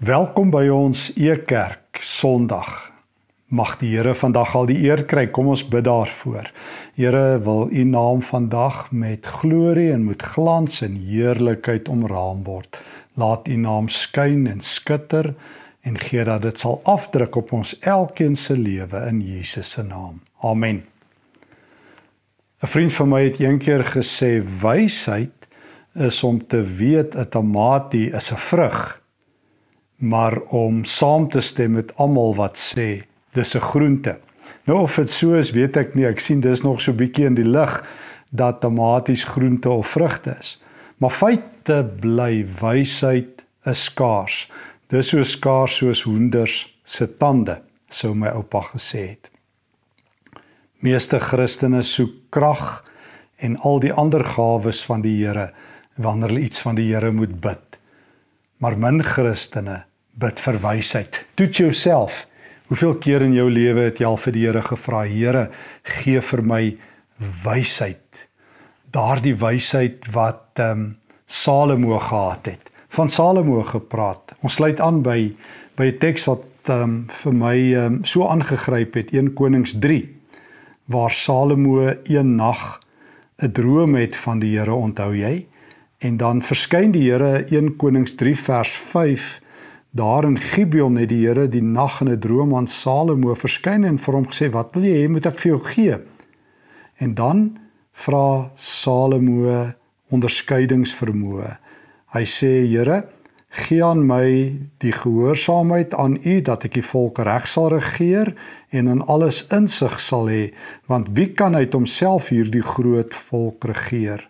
Welkom by ons Ekerk Sondag. Mag die Here vandag al die eer kry. Kom ons bid daarvoor. Here, wil U naam vandag met glorie en met glans en heerlikheid omraam word. Laat U naam skyn en skitter en gee dat dit sal afdruk op ons elkeen se lewe in Jesus se naam. Amen. 'n Vriend van my het eendag gesê wysheid is om te weet 'n tamatie is 'n vrug maar om saam te stem met almal wat sê dis 'n groente. Nou of dit so is, weet ek nie. Ek sien dis nog so bietjie in die lig dat tomaties groente of vrugte is. Maar feite bly wysheid is skaars. Dis so skaars soos hoenders se tande, sou my oupa gesê het. Meeste Christene soek krag en al die ander gawes van die Here wanneer hulle iets van die Here moet bid. Maar min Christene bid vir wysheid. Toets jouself. Hoeveel keer in jou lewe het jy al vir die Here gevra, Here, gee vir my wysheid. Daardie wysheid wat ehm um, Salomo gehad het. Van Salomo gepraat. Ons sluit aan by by 'n teks wat ehm um, vir my ehm um, so aangegryp het, 1 Konings 3, waar Salomo een nag 'n droom het van die Here, onthou jy? En dan verskyn die Here 1 Konings 3 vers 5 Daar in Gibeon het die Here die nag in 'n droom aan Salomo verskyn en vir hom gesê: "Wat wil jy hê moet ek vir jou gee?" En dan vra Salomo onderskeidingsvermoë. Hy sê: "Here, gee aan my die gehoorsaamheid aan U dat ek die volk reg sal regeer en in alles insig sal hê, want wie kan uit homself hierdie groot volk regeer?"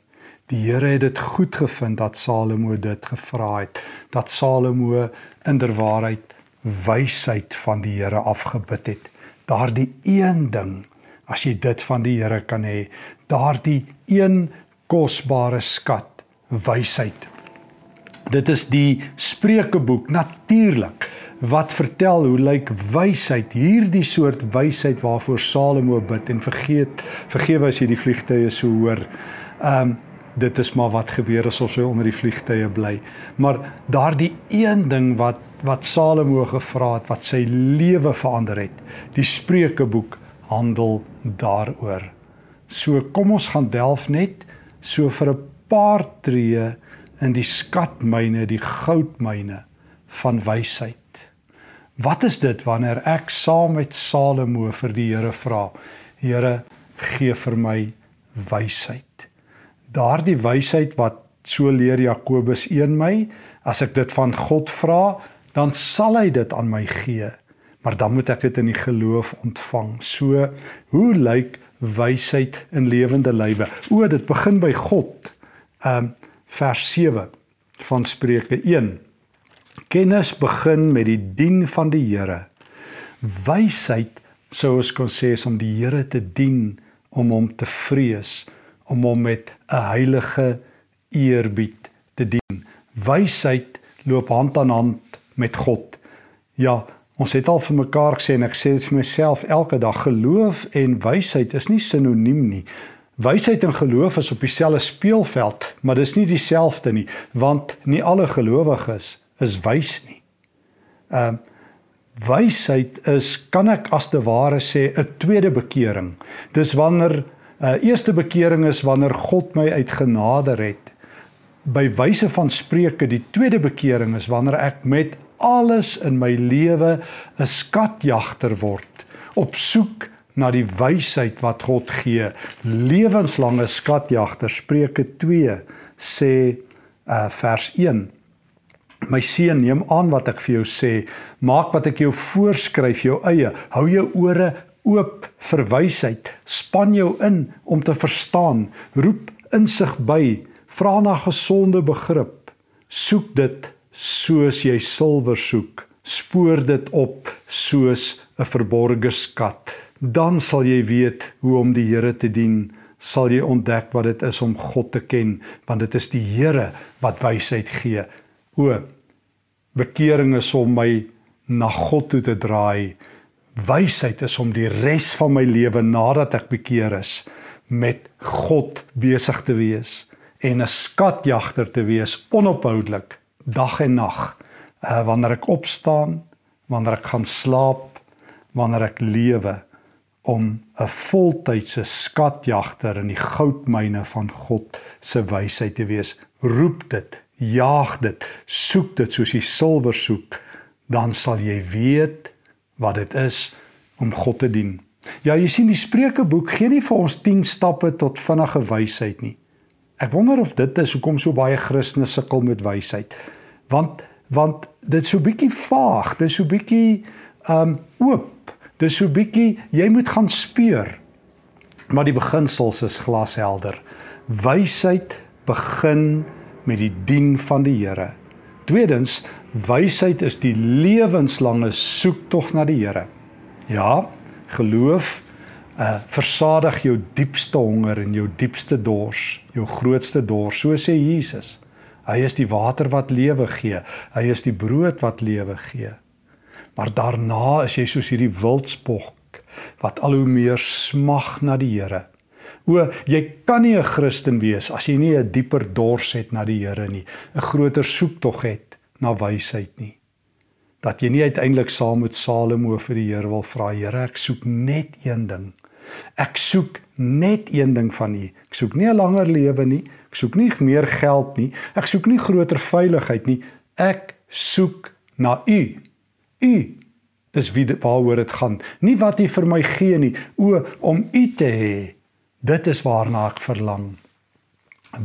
Die Here het dit goed gevind dat Salomo dit gevra het, dat Salomo inderwaarheid wysheid van die Here afgebid het. Daardie een ding, as jy dit van die Here kan hê, daardie een kosbare skat, wysheid. Dit is die Spreukeboek natuurlik wat vertel hoe lyk wysheid, hierdie soort wysheid waarvoor Salomo bid en vergeet vergewe as jy die vliegtye so hoor. Ehm um, dit is maar wat gebeur as ons onder die vliegtye bly. Maar daardie een ding wat wat Salomo gevra het wat sy lewe verander het. Die Spreukeboek handel daaroor. So kom ons gaan delf net so vir 'n paar tree in die skatmyne, die goudmyne van wysheid. Wat is dit wanneer ek saam met Salomo vir die Here vra? Here, gee vir my wysheid daardie wysheid wat so leer Jakobus 1 my, as ek dit van God vra, dan sal hy dit aan my gee. Maar dan moet ek dit in die geloof ontvang. So, hoe lyk wysheid in lewende lywe? O, dit begin by God. Um vers 7 van Spreuke 1. Kennis begin met die dien van die Here. Wysheid sou ons kon sê is om die Here te dien, om hom te vrees om hom met 'n heilige eerbied te dien. Wysheid loop hand aan hand met God. Ja, ons het al vir mekaar gesê en ek sê dit vir myself elke dag, geloof en wysheid is nie sinoniem nie. Wysheid en geloof is op dieselfde speelveld, maar dis nie dieselfde nie, want nie alle gelowiges is wys nie. Ehm uh, wysheid is kan ek as te ware sê 'n tweede bekering. Dis wanneer Uh eerste bekering is wanneer God my uit genade red. By wyse van Spreuke, die tweede bekering is wanneer ek met alles in my lewe 'n skatjagter word op soek na die wysheid wat God gee. Lewenslange skatjagter. Spreuke 2 sê uh vers 1 My seun, neem aan wat ek vir jou sê. Maak wat ek jou voorskryf, jou eie. Hou jou ore oop vir wysheid. Span jou in om te verstaan. Roep insig by. Vra na gesonde begrip. Soek dit soos jy silwer soek. Spoor dit op soos 'n verborgde skat. Dan sal jy weet hoe om die Here te dien. Sal jy ontdek wat dit is om God te ken, want dit is die Here wat wysheid gee. O, bekering is om my na God toe te draai Wysheid is om die res van my lewe nadat ek bekeer is met God besig te wees en 'n skatjagter te wees onophoudelik dag en nag Uh wanneer ek opstaan, wanneer ek gaan slaap, wanneer ek lewe om 'n voltydse skatjagter in die goudmyne van God se wysheid te wees. Roep dit, jaag dit, soek dit soos jy silwer soek, dan sal jy weet wat dit is om God te dien. Ja, jy sien die Spreukeboek gee nie vir ons 10 stappe tot vinnige wysheid nie. Ek wonder of dit is hoekom so baie Christene sukkel met wysheid. Want want dit is so bietjie vaag, dit is so bietjie um oop. Dit is so bietjie jy moet gaan speur. Maar die beginsels is glashelder. Wysheid begin met die dien van die Here. Tweedens, wysheid is die lewenslange soektog na die Here. Ja, geloof uh versadig jou diepste honger en jou diepste dors, jou grootste dors, so sê Jesus. Hy is die water wat lewe gee. Hy is die brood wat lewe gee. Maar daarna is jy soos hierdie wildspok wat al hoe meer smag na die Here. O, jy kan nie 'n Christen wees as jy nie 'n dieper dors het na die Here nie, 'n groter soektog het na wysheid nie. Dat jy nie uiteindelik saam met Salomo vir die Here wil vra, Here, ek soek net een ding. Ek soek net een ding van U. Ek soek nie 'n langer lewe nie. Ek soek nie meer geld nie. Ek soek nie groter veiligheid nie. Ek soek na U. U is wie waaroor dit gaan. Nie wat U vir my gee nie. O, om U te hê. Dit is waarna ek verlang.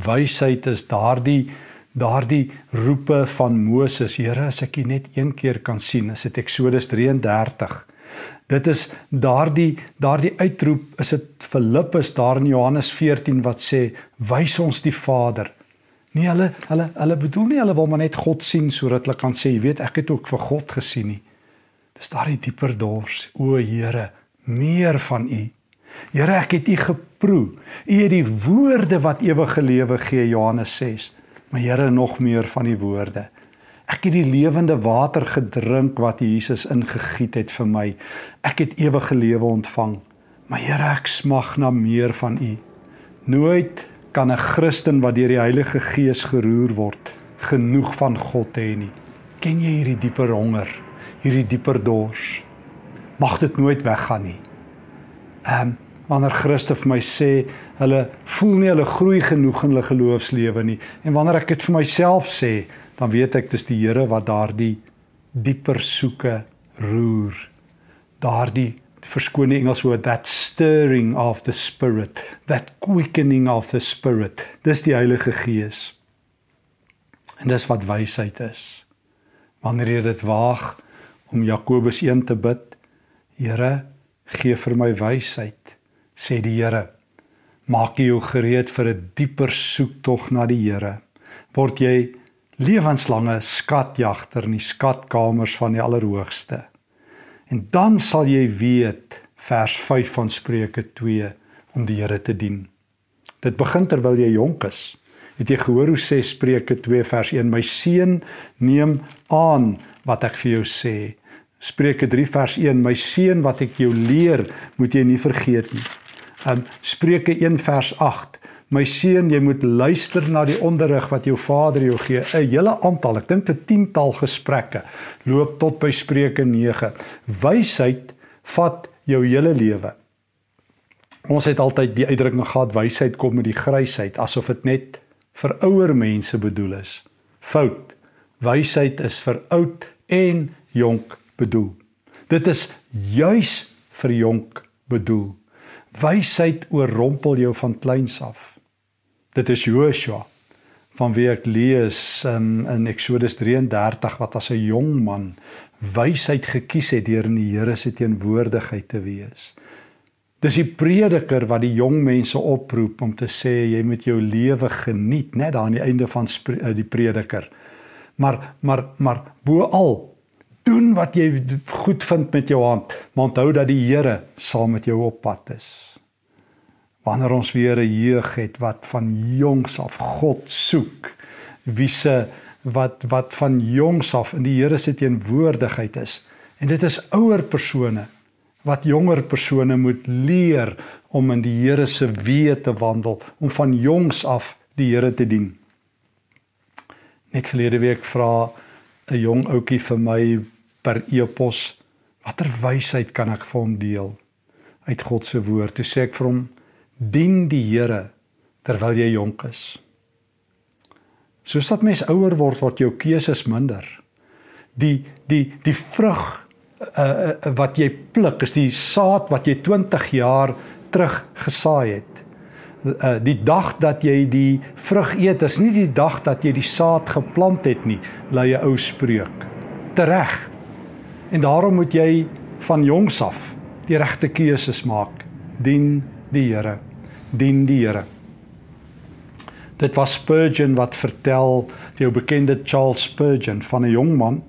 Wysheid is daardie daardie roepe van Moses. Here, as ek U net een keer kan sien, is dit Eksodus 33. Dit is daardie daardie uitroep is dit Filippus daar in Johannes 14 wat sê wys ons die Vader. Nee, hulle hulle hulle bedoel nie hulle wil maar net God sien sodat hulle kan sê, jy weet, ek het ook vir God gesien nie. Dis daardie dieper dors. O Here, meer van U. Here, ek het U geproe. U het die woorde wat ewige lewe gee, Johannes 6. Maar Here, nog meer van die woorde. Ek het die lewende water gedrink wat Jesus ingegiet het vir my. Ek het ewige lewe ontvang. Maar Here, ek smag na meer van U. Nooit kan 'n Christen wat deur die Heilige Gees geroer word, genoeg van God hê nie. Ken jy hierdie dieper honger, hierdie dieper dors? Mag dit nooit weggaan nie. Ehm um, wanneer Christus vir my sê, hulle voel nie hulle groei genoeg in hulle geloofslewe nie en wanneer ek dit vir myself sê, dan weet ek dis die Here wat daardie dieper soeke roer. Daardie verskone Engels woord that stirring of the spirit, that quickening of the spirit. Dis die Heilige Gees. En dis wat wysheid is. Wanneer jy dit waag om Jakobus 1 te bid, Here, gee vir my wysheid, sê die Here. Maak jou gereed vir 'n dieper soektog na die Here. Word jy lewenslange skatjagter in die skatkamers van die Allerhoogste. En dan sal jy weet vers 5 van Spreuke 2 om die Here te dien. Dit begin terwyl jy jonk is. Het jy gehoor hoe sê Spreuke 2 vers 1: My seun, neem aan wat ek vir jou sê. Spreuke 3 vers 1: My seun, wat ek jou leer, moet jy nie vergeet nie. Um Spreuke 1 vers 8: My seun, jy moet luister na die onderrig wat jou vader jou gee. 'n Hele aantal, ek dink 'n tiental gesprekke loop tot by Spreuke 9. Wysheid vat jou hele lewe. Ons het altyd die uitdrukking gehad wysheid kom met die grysheid asof dit net vir ouer mense bedoel is. Fout. Wysheid is vir oud en jonk bedoel. Dit is juis vir jonk bedoel. Wysheid oorrompel jou van kleins af. Dit is Joshua van wie ek lees in in Eksodus 33 wat as 'n jong man wysheid gekies het deur in die Here se teenwoordigheid te wees. Dis die prediker wat die jong mense oproep om te sê jy moet jou lewe geniet, net daar aan die einde van eh, die prediker. Maar maar maar bo al doen wat jy goed vind met jou hand, maar onthou dat die Here saam met jou op pad is. Wanneer ons weer 'n jeug het wat van jongs af God soek wie se wat wat van jongs af in die Here se teenwoordigheid is. En dit is ouer persone wat jonger persone moet leer om in die Here se weë te wandel om van jongs af die Here te dien. Net verlede week vra 'n jong ouetjie vir my per e-pos watter wysheid kan ek vir hom deel uit God se woord. Toe sê ek vir hom: "Dien die Here terwyl jy jonk is." Soos dat mens ouer word, word jou keuses minder. Die die die vrug uh, uh, wat jy pluk is die saad wat jy 20 jaar terug gesaai het. Uh, die dag dat jy die vrug eet is nie die dag dat jy die saad geplant het nie, lei 'n ou spreuk. Tereg. En daarom moet jy van jongs af die regte keuses maak. Dien die Here. Dien die Here. Dit was Spurgeon wat vertel, die ou bekende Charles Spurgeon van 'n jong man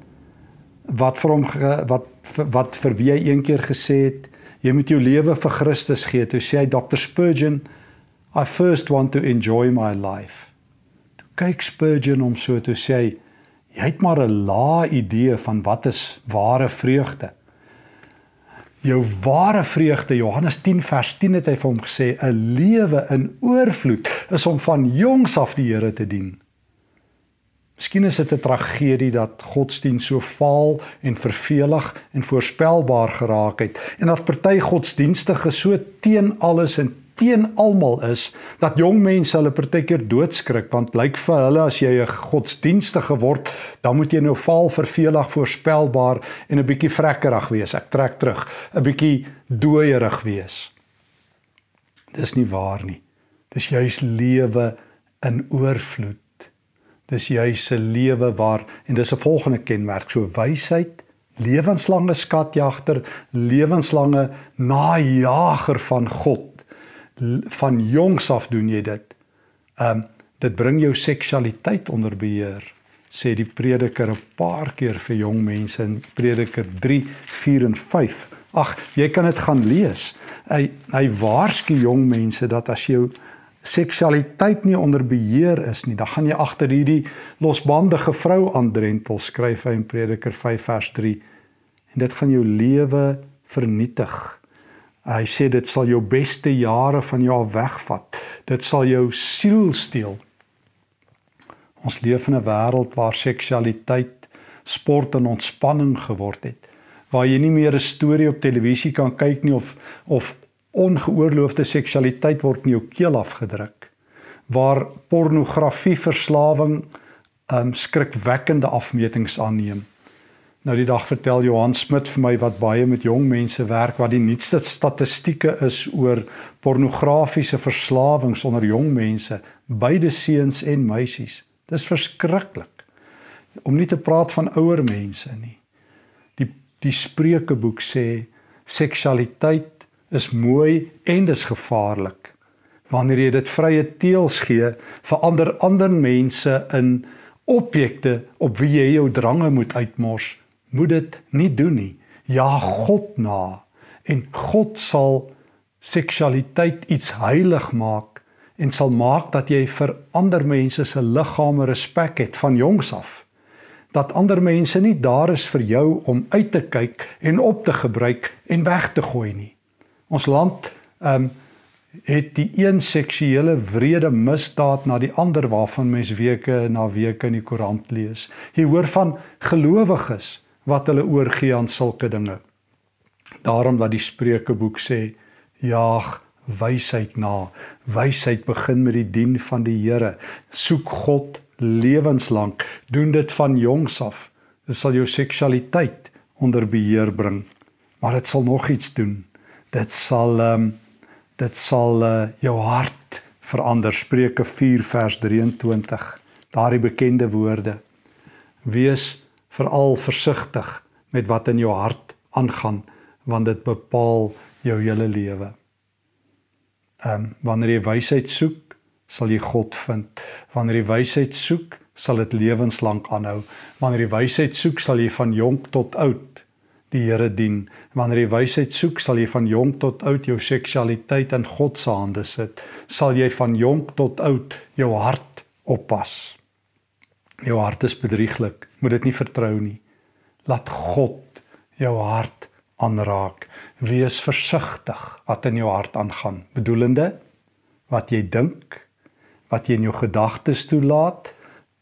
wat vir hom wat wat vir wie hy eendag gesê het jy moet jou lewe vir Christus gee toe sê hy Dr Spurgeon I first want to enjoy my life toe kyk Spurgeon om so toe sê hy jy het maar 'n lae idee van wat is ware vreugde. Jou ware vreugde Johannes 10 vers 10 het hy vir hom gesê 'n lewe in oorvloed is om van jongs af die Here te dien. Miskien is dit 'n tragedie dat godsdiens so vaal en vervelig en voorspelbaar geraak het en dat party godsdienstige so teen alles en teen almal is dat jong mense hulle partykeer doodskrik want lyk vir hulle as jy 'n godsdienstige word dan moet jy nou vaal vervelig voorspelbaar en 'n bietjie vrekkerig wees. Ek trek terug. 'n bietjie dooierig wees. Dis nie waar nie. Dis juis lewe in oorvloed. Dis juis 'n lewe waar en dis 'n volgende kenmerk so wysheid lewenslange skatjagter lewenslange najager van God van jongs af doen jy dit um dit bring jou seksualiteit onder beheer sê die prediker 'n paar keer vir jong mense in prediker 3 4 en 5 ag jy kan dit gaan lees hy hy waarsku jong mense dat as jy seksualiteit nie onder beheer is nie, dan gaan jy agter hierdie losbandige vrou aandrentel, skryf hy in Prediker 5 vers 3. En dit gaan jou lewe vernietig. Hy sê dit sal jou beste jare van jou wegvat. Dit sal jou siel steel. Ons leef in 'n wêreld waar seksualiteit sport en ontspanning geword het. Waar jy nie meer 'n storie op televisie kan kyk nie of of ongeoorloofde seksualiteit word in jou keel afgedruk waar pornografie verslawing um skrikwekkende afmetings aanneem. Nou die dag vertel Johan Smit vir my wat baie met jong mense werk wat die nuutste statistieke is oor pornografiese verslawings onder jong mense, beide seuns en meisies. Dis verskriklik. Om nie te praat van ouer mense nie. Die die Spreukeboek sê seksualiteit is mooi en dis gevaarlik. Wanneer jy dit vrye teels gee, verander ander mense in objekte op wie jy jou drange moet uitmors. Moet dit nie doen nie. Ja God na en God sal seksualiteit iets heilig maak en sal maak dat jy vir ander mense se liggame respek het van jongs af dat ander mense nie daar is vir jou om uit te kyk en op te gebruik en weg te gooi nie Ons land ehm um, het die een seksuele wrede misdaad na die ander waarvan mens weke na weke in die koerant lees. Jy hoor van gelowiges wat hulle oorgee aan sulke dinge. Daarom dat die Spreukeboek sê: "Jaag wysheid na. Wysheid begin met die dien van die Here. Soek God lewenslank. Doen dit van jongs af. Dit sal jou seksualiteit onder beheer bring. Maar dit sal nog iets doen dit sal ehm um, dit sal uh, jou hart verander Spreuke 4 vers 23 daardie bekende woorde wees veral versigtig met wat in jou hart aangaan want dit bepaal jou hele lewe ehm um, wanneer jy wysheid soek sal jy God vind wanneer jy wysheid soek sal dit lewenslank aanhou wanneer jy wysheid soek sal jy van jonk tot oud die Here dien. Wanneer jy wysheid soek, sal jy van jonk tot oud jou seksualiteit in God se hande sit. Sal jy van jonk tot oud jou hart oppas. Jou hart is bedrieglik. Moet dit nie vertrou nie. Laat God jou hart aanraak. Wees versigtig wat in jou hart aangaan. Bedoelende wat jy dink, wat jy in jou gedagtes toelaat,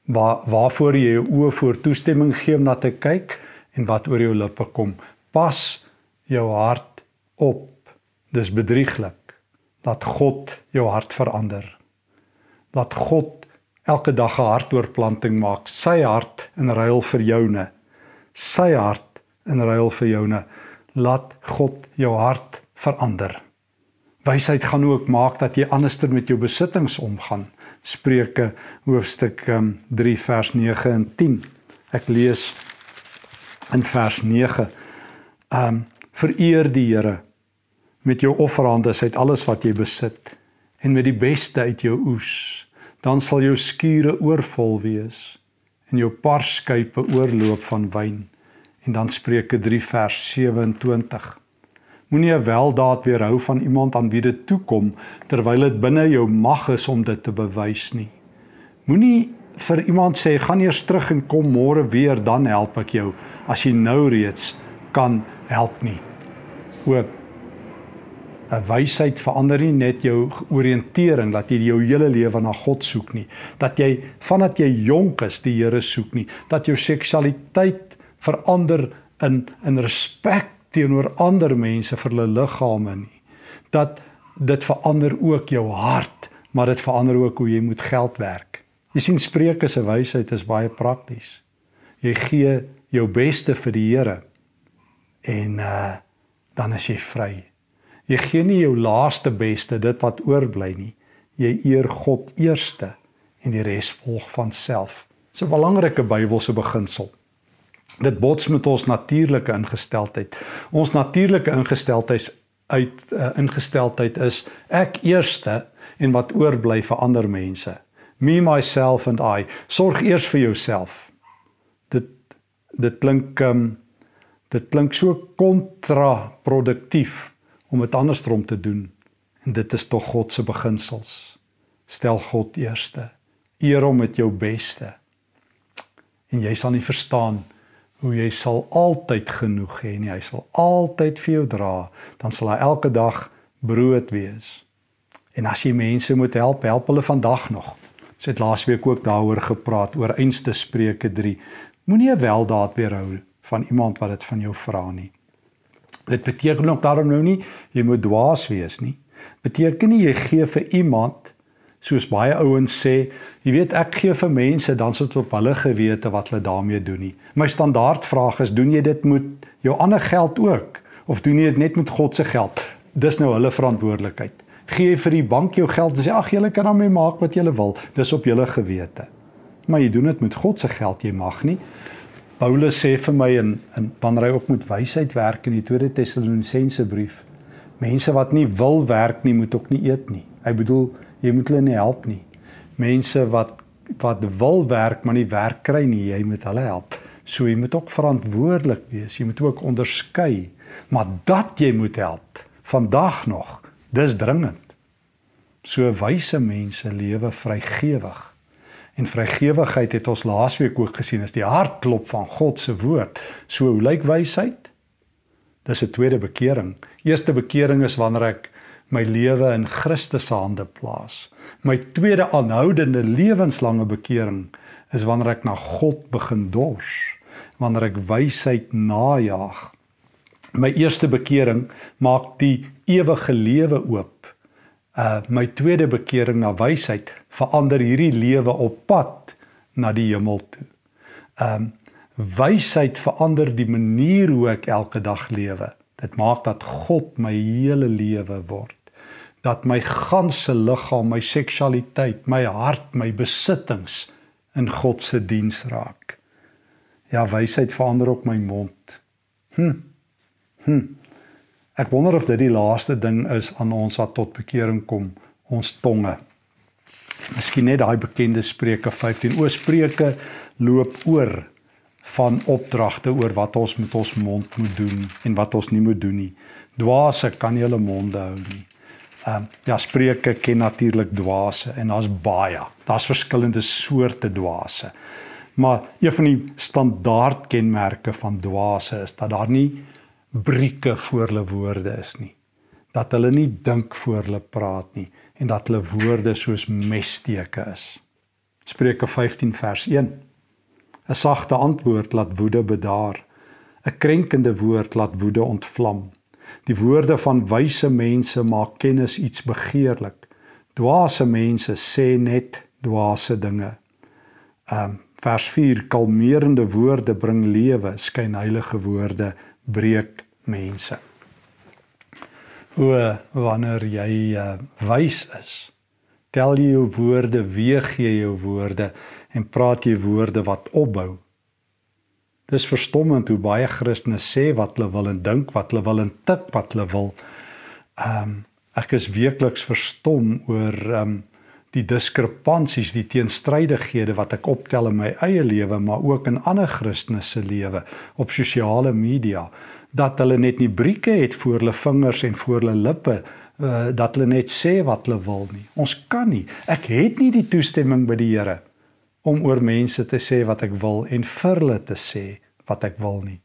waar waarvoor jy jou oë voor toestemming gee om na te kyk en wat oor jou lippe kom. Pas jou hart op. Dis bedrieglik. Laat God jou hart verander. Laat God elke dag 'n hartoorplanting maak. Sy hart in ruil vir joune. Sy hart in ruil vir joune. Laat God jou hart verander. Wysheid gaan ook maak dat jy anderster met jou besittings omgaan. Spreuke hoofstuk um, 3 vers 9 en 10. Ek lees in vers 9. Um vereer die Here met jou offerande uit alles wat jy besit en met die beste uit jou oes. Dan sal jou skure oorvol wees en jou parskype oorloop van wyn. En dan Spreuke 3 vers 27. Moenie 'n weldaad weerhou van iemand aan wie dit toekom terwyl dit binne jou mag is om dit te bewys nie. Moenie vir iemand sê gaan eers terug en kom môre weer dan help ek jou as jy nou reeds kan help nie. Ook 'n wysheid verander nie net jou oriëntering dat jy jou hele lewe na God soek nie, dat jy vandat jy jonk is die Here soek nie, dat jou seksualiteit verander in in respek teenoor ander mense vir hulle liggame nie. Dat dit verander ook jou hart, maar dit verander ook hoe jy moet geld werk. Jy sien Spreuke se wysheid is baie prakties. Jy gee jou beste vir die Here en uh dan is jy vry. Jy gee nie jou laaste beste, dit wat oorbly nie. Jy eer God eerste en die res volg van self. Dis 'n belangrike Bybelse beginsel. Dit bots met ons natuurlike ingesteldheid. Ons natuurlike ingesteldheid uit uh, ingesteldheid is ek eerste en wat oorbly vir ander mense. Me myself and I. Sorg eers vir jouself. Dit dit klink um, dit klink so kontraproduktief om dit andersom te doen. En dit is tog God se beginsels. Stel God eerste. Eer hom met jou beste. En jy sal nie verstaan hoe jy sal altyd genoeg hê nie. Hy sal altyd vir jou dra. Dan sal hy elke dag brood wees. En as jy mense moet help, help hulle vandag nog. Ons het laasweek ook daaroor gepraat oor einste Spreuke 3. Moenie 'n weldaad weerhou van iemand wat dit van jou vra nie. Dit beteken ook daarom nou nie jy moet dwaas wees nie. Beteken nie jy gee vir iemand soos baie ouens sê, jy weet ek gee vir mense dan sit op hulle gewete wat hulle daarmee doen nie. My standaard vraag is, doen jy dit met jou ander geld ook of doen jy dit net met God se geld? Dis nou hulle verantwoordelikheid. Gee jy vir die bank jou geld en sê ag julle kan daarmee maak wat julle wil. Dis op julle gewete. Maar jy doen dit met God se geld, jy mag nie. Paulus sê vir my in in wanneer hy op met wysheid werk in die Tweede Tessalonisense brief, mense wat nie wil werk nie, moet ook nie eet nie. Hy bedoel jy moet hulle nie help nie. Mense wat wat wil werk maar nie werk kry nie, jy moet hulle help. So jy moet ook verantwoordelik wees. Jy moet ook onderskei, maar dat jy moet help vandag nog, dis dringend. So wyse mense lewe vrygewig. En vrygewigheid het ons laasweek ook gesien is die hartklop van God se woord. So hoe lyk wysheid? Dis 'n tweede bekering. Eerste bekering is wanneer ek my lewe in Christus se hande plaas. My tweede aanhoudende lewenslange bekering is wanneer ek na God begin dors, wanneer ek wysheid najag. My eerste bekering maak die ewige lewe oop. Uh my tweede bekering na wysheid verander hierdie lewe op pad na die hemel toe. Um wysheid verander die manier hoe ek elke dag lewe. Dit maak dat God my hele lewe word. Dat my ganse liggaam, my seksualiteit, my hart, my besittings in God se diens raak. Ja, wysheid verander ook my mond. Hm. Hm. Ek wonder of dit die laaste ding is aan ons wat tot bekering kom, ons tonge. Miskien net daai bekende Spreuke 15 oor Spreuke loop oor van opdragte oor wat ons met ons mond moet doen en wat ons nie moet doen nie. Dwaase kan nie hulle monde hou nie. Ehm um, ja, Spreuke ken natuurlik dwaase en daar's baie. Daar's verskillende soorte dwaase. Maar een van die standaard kenmerke van dwaase is dat daar nie brieke voor hulle woorde is nie. Dat hulle nie dink voor hulle praat nie en dat hulle woorde soos messteke is. Spreuke 15 vers 1. 'n Sagte antwoord laat woede bedaar. 'n Krenkende woord laat woede ontvlam. Die woorde van wyse mense maak kennis iets begeerlik. Dwaase mense sê net dwaase dinge. Um vers 4 kalmerende woorde bring lewe, skynheilige woorde breek mense. Hoe wanneer jy uh, wys is, tel jy jou woorde, weeg jy jou woorde en praat jy woorde wat opbou. Dis verstommend hoe baie Christene sê wat hulle wil en dink wat hulle wil en tik wat hulle wil. Ehm um, ek is werkliks verstom oor ehm um, die diskrepansies, die teenstrydighede wat ek optel in my eie lewe, maar ook in ander Christene se lewe op sosiale media, dat hulle net nie brieke het voor hulle vingers en voor hulle lippe uh, dat hulle net sê wat hulle wil nie. Ons kan nie. Ek het nie die toestemming by die Here om oor mense te sê wat ek wil en vir hulle te sê wat ek wil nie.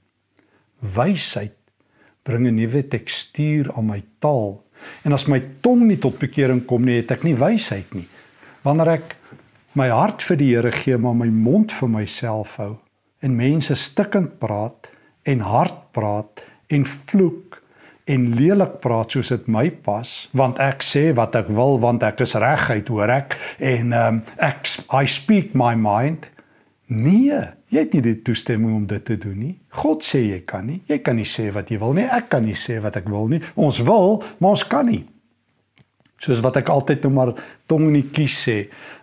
Wysheid bring 'n nuwe tekstuur aan my taal. En as my tong nie tot bekering kom nie, het ek nie wysheid nie wanneer ek my hart vir die Here gee maar my mond vir myself hou en mense stikkend praat en hard praat en vloek en lelik praat soos dit my pas want ek sê wat ek wil want ek is reguit hoor ek en um, ek I speak my mind. Nee jy het nie die toestemming om dit te doen nie. God sê jy kan nie. Jy kan nie sê wat jy wil nie. Ek kan nie sê wat ek wil nie. Ons wil maar ons kan nie soos wat ek altyd nou maar tong in die kies sê.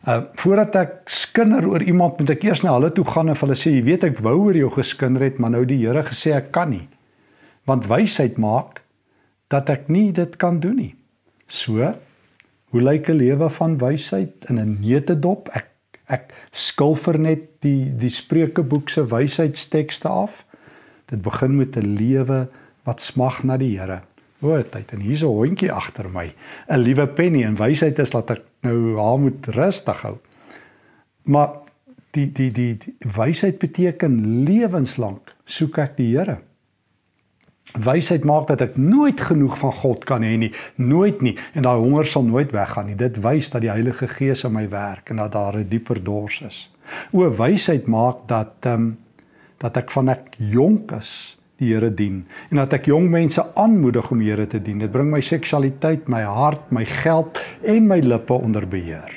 Uh voordat ek skinder oor iemand moet ek eers na hulle toe gaan en hulle sê jy weet ek wou oor jou geskinder het, maar nou die Here gesê ek kan nie. Want wysheid maak dat ek nie dit kan doen nie. So, hoe lyk 'n lewe van wysheid in 'n neutedop? Ek ek skilfer net die die Spreukeboek se wysheidstekste af. Dit begin met 'n lewe wat smag na die Here. O, tyd en hier's 'n hondjie agter my. 'n Liewe Penny en wysheid is dat ek nou haar moet rustig hou. Maar die die die, die wysheid beteken lewenslank soek ek die Here. Wysheid maak dat ek nooit genoeg van God kan hê nie, nooit nie en daai honger sal nooit weggaan nie. Dit wys dat die Heilige Gees in my werk en dat daar 'n dieper dors is. O, wysheid maak dat ehm um, dat ek van ek jonk is die Here dien en dat ek jong mense aanmoedig om die Here te dien. Dit bring my seksualiteit, my hart, my geld en my lippe onder beheer.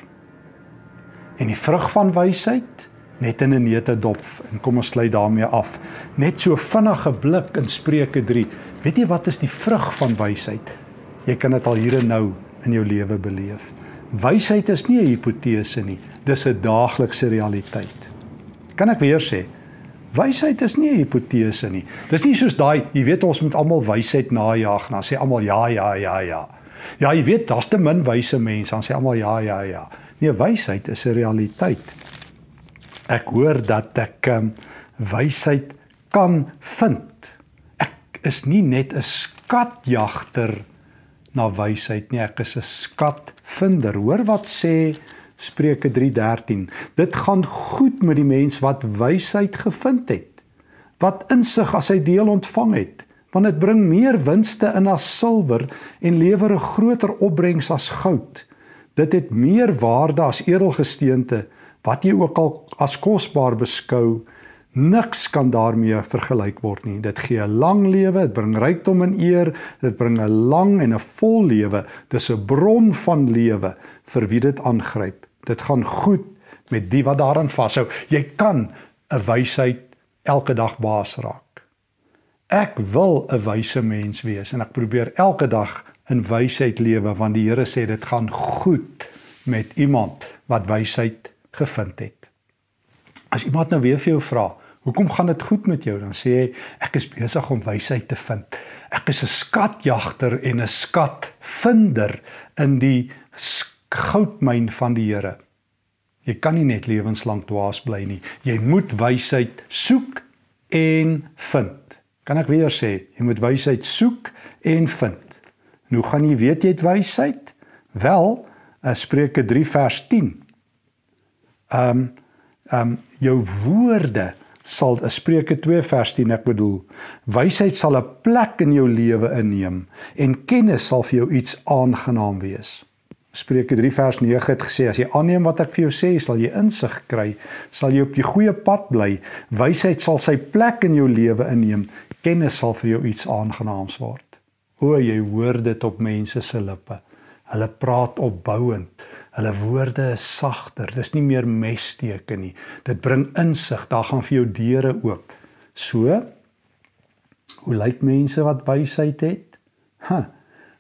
En die vrug van wysheid net in 'n neute dop en kom ons sluit daarmee af. Net so vinnige blik in Spreuke 3. Weet jy wat is die vrug van wysheid? Jy kan dit al hier en nou in jou lewe beleef. Wysheid is nie 'n hipotese nie, dis 'n daaglikse realiteit. Kan ek weer sê? Wysheid is nie 'n hipotese nie. Dis nie soos daai, jy weet ons moet almal wysheid najag, dan sê almal ja, ja, ja, ja. Ja, jy weet, daar's te min wyse mense, dan sê almal ja, ja, ja. Nee, wysheid is 'n realiteit. Ek hoor dat ek um, wysheid kan vind. Ek is nie net 'n skatjagter na wysheid nie, ek is 'n skatvinder. Hoor wat sê Spreuke 3:13. Dit gaan goed met die mens wat wysheid gevind het, wat insig as hy deel ontvang het, want dit bring meer winste in as silwer en lewer 'n groter opbrengs as goud. Dit het meer waarde as edelgesteente wat jy ook al as kosbaar beskou. Niks kan daarmee vergelyk word nie. Dit gee 'n lang lewe, dit bring rykdom en eer, dit bring 'n lang en 'n vol lewe. Dis 'n bron van lewe vir wie dit aangryp. Dit gaan goed met die wat daaraan vashou. Jy kan 'n wysheid elke dag baas raak. Ek wil 'n wyse mens wees en ek probeer elke dag in wysheid lewe want die Here sê dit gaan goed met iemand wat wysheid gevind het. As iemand nou weer vir jou vra, "Hoekom gaan dit goed met jou?" dan sê jy, "Ek is besig om wysheid te vind. Ek is 'n skatjagter en 'n skatvinder in die goudmyn van die Here. Jy kan nie net lewenslank dwaas bly nie. Jy moet wysheid soek en vind. Kan ek weer sê, jy moet wysheid soek en vind. En hoe gaan jy weet jy het wysheid? Wel, uh, Spreuke 3 vers 10. Ehm um, ehm um, jou woorde sal uh, Spreuke 2 vers 10 ek bedoel, wysheid sal 'n plek in jou lewe inneem en kennis sal vir jou iets aangenaam wees. Spreuke 3 vers 9 het gesê as jy aanneem wat ek vir jou sê, sal jy insig kry, sal jy op die goeie pad bly. Wysheid sal sy plek in jou lewe inneem. Kennis sal vir jou iets aangenaams word. O, jy hoor dit op mense se lippe. Hulle praat opbouend. Hulle woorde is sagter. Dis nie meer messteke nie. Dit bring insig. Daar gaan vir jou deure oop. So hoe lyk mense wat wysheid het? Ha.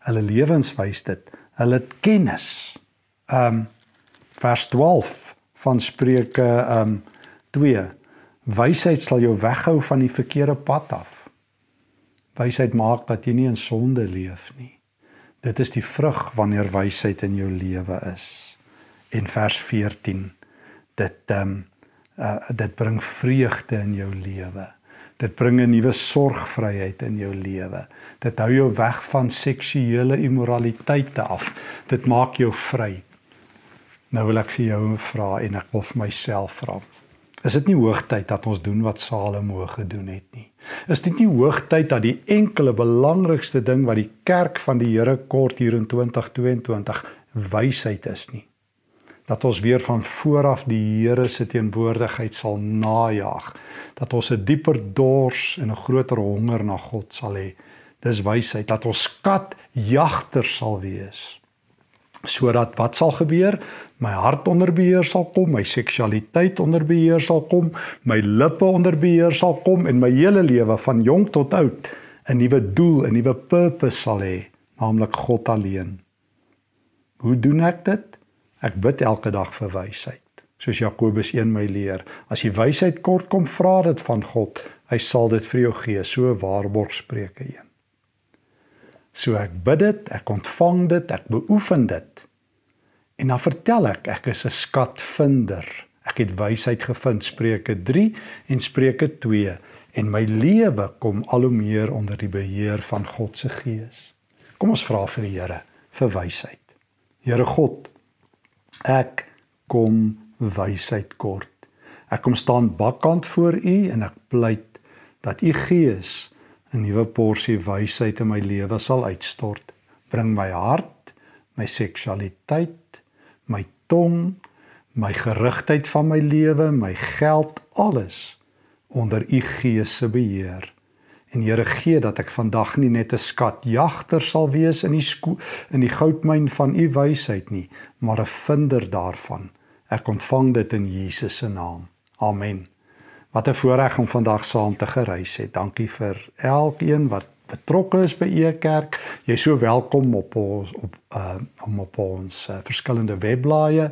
Hulle lewens wys dit hulle het kennis. Ehm um, vers 12 van Spreuke ehm um, 2. Wysheid sal jou weghou van die verkeerde pad af. Wysheid maak dat jy nie in sonde leef nie. Dit is die vrug wanneer wysheid in jou lewe is. En vers 14 dit ehm um, uh, dit bring vreugde in jou lewe. Dit bring 'n nuwe sorgvryheid in jou lewe. Dit hou jou weg van seksuele immoraliteite af. Dit maak jou vry. Nou wil ek vir jou vra en ek wil vir myself vra. Is dit nie hoogtyd dat ons doen wat Salomo gedoen het nie? Is dit nie hoogtyd dat die enkele belangrikste ding wat die kerk van die Here kort hier in 2022 wysheid is nie? Dat ons weer van vooraf die Here se teenwoordigheid sal najag. Dat ons 'n dieper dors en 'n groter honger na God sal hê. Dis wysheid dat ons skat jagter sal wees. Sodat wat sal gebeur? My hart onder beheer sal kom my seksualiteit onder beheer sal kom my lippe onder beheer sal kom en my hele lewe van jonk tot oud 'n nuwe doel 'n nuwe purpose sal hê naamlik God alleen. Hoe doen ek dit Ek bid elke dag vir wysheid, soos Jakobus 1 my leer. As jy wysheid kort kom, vra dit van God. Hy sal dit vir jou gee, so waarborg Spreuke 1. So ek bid dit, ek ontvang dit, ek beoefen dit. En dan vertel ek, ek is 'n skatvinder. Ek het wysheid gevind, Spreuke 3 en Spreuke 2 en my lewe kom al hoe meer onder die beheer van God se Gees. Kom ons vra vir die Here vir wysheid. Here God, Ek kom wysheid kort. Ek kom staan bakkant voor U en ek pleit dat U Gees 'n nuwe porsie wysheid in my lewe sal uitstort. Bring my hart, my seksualiteit, my tong, my gerigtheid van my lewe, my geld, alles onder U Gees se beheer. En Here gee dat ek vandag nie net 'n skatjagter sal wees in die in die goudmyn van u wysheid nie, maar 'n vinder daarvan. Ek ontvang dit in Jesus se naam. Amen. Wat 'n voorreg om vandag saam te gereis het. Dankie vir elkeen wat betrokke is by u kerk. Jy's so welkom op ons op uh om op ons uh, verskillende webblaaie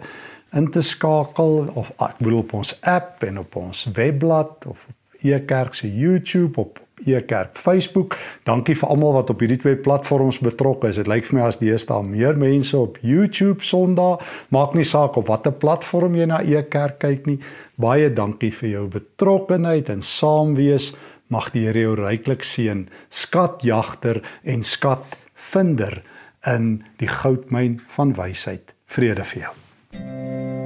in te skakel of ek bedoel op ons app en op ons webblad of op u kerk se YouTube op Ekerk Facebook. Dankie vir almal wat op hierdie twee platforms betrokke is. Dit lyk vir my as deesdae meer mense op YouTube Sondag, maak nie saak op watter platform jy na Ekerk kyk nie. Baie dankie vir jou betrokkenheid en saamwees. Mag die Here jou ryklik seën. Skatjagter en skatvinder in die goudmyn van wysheid. Vrede vir jou.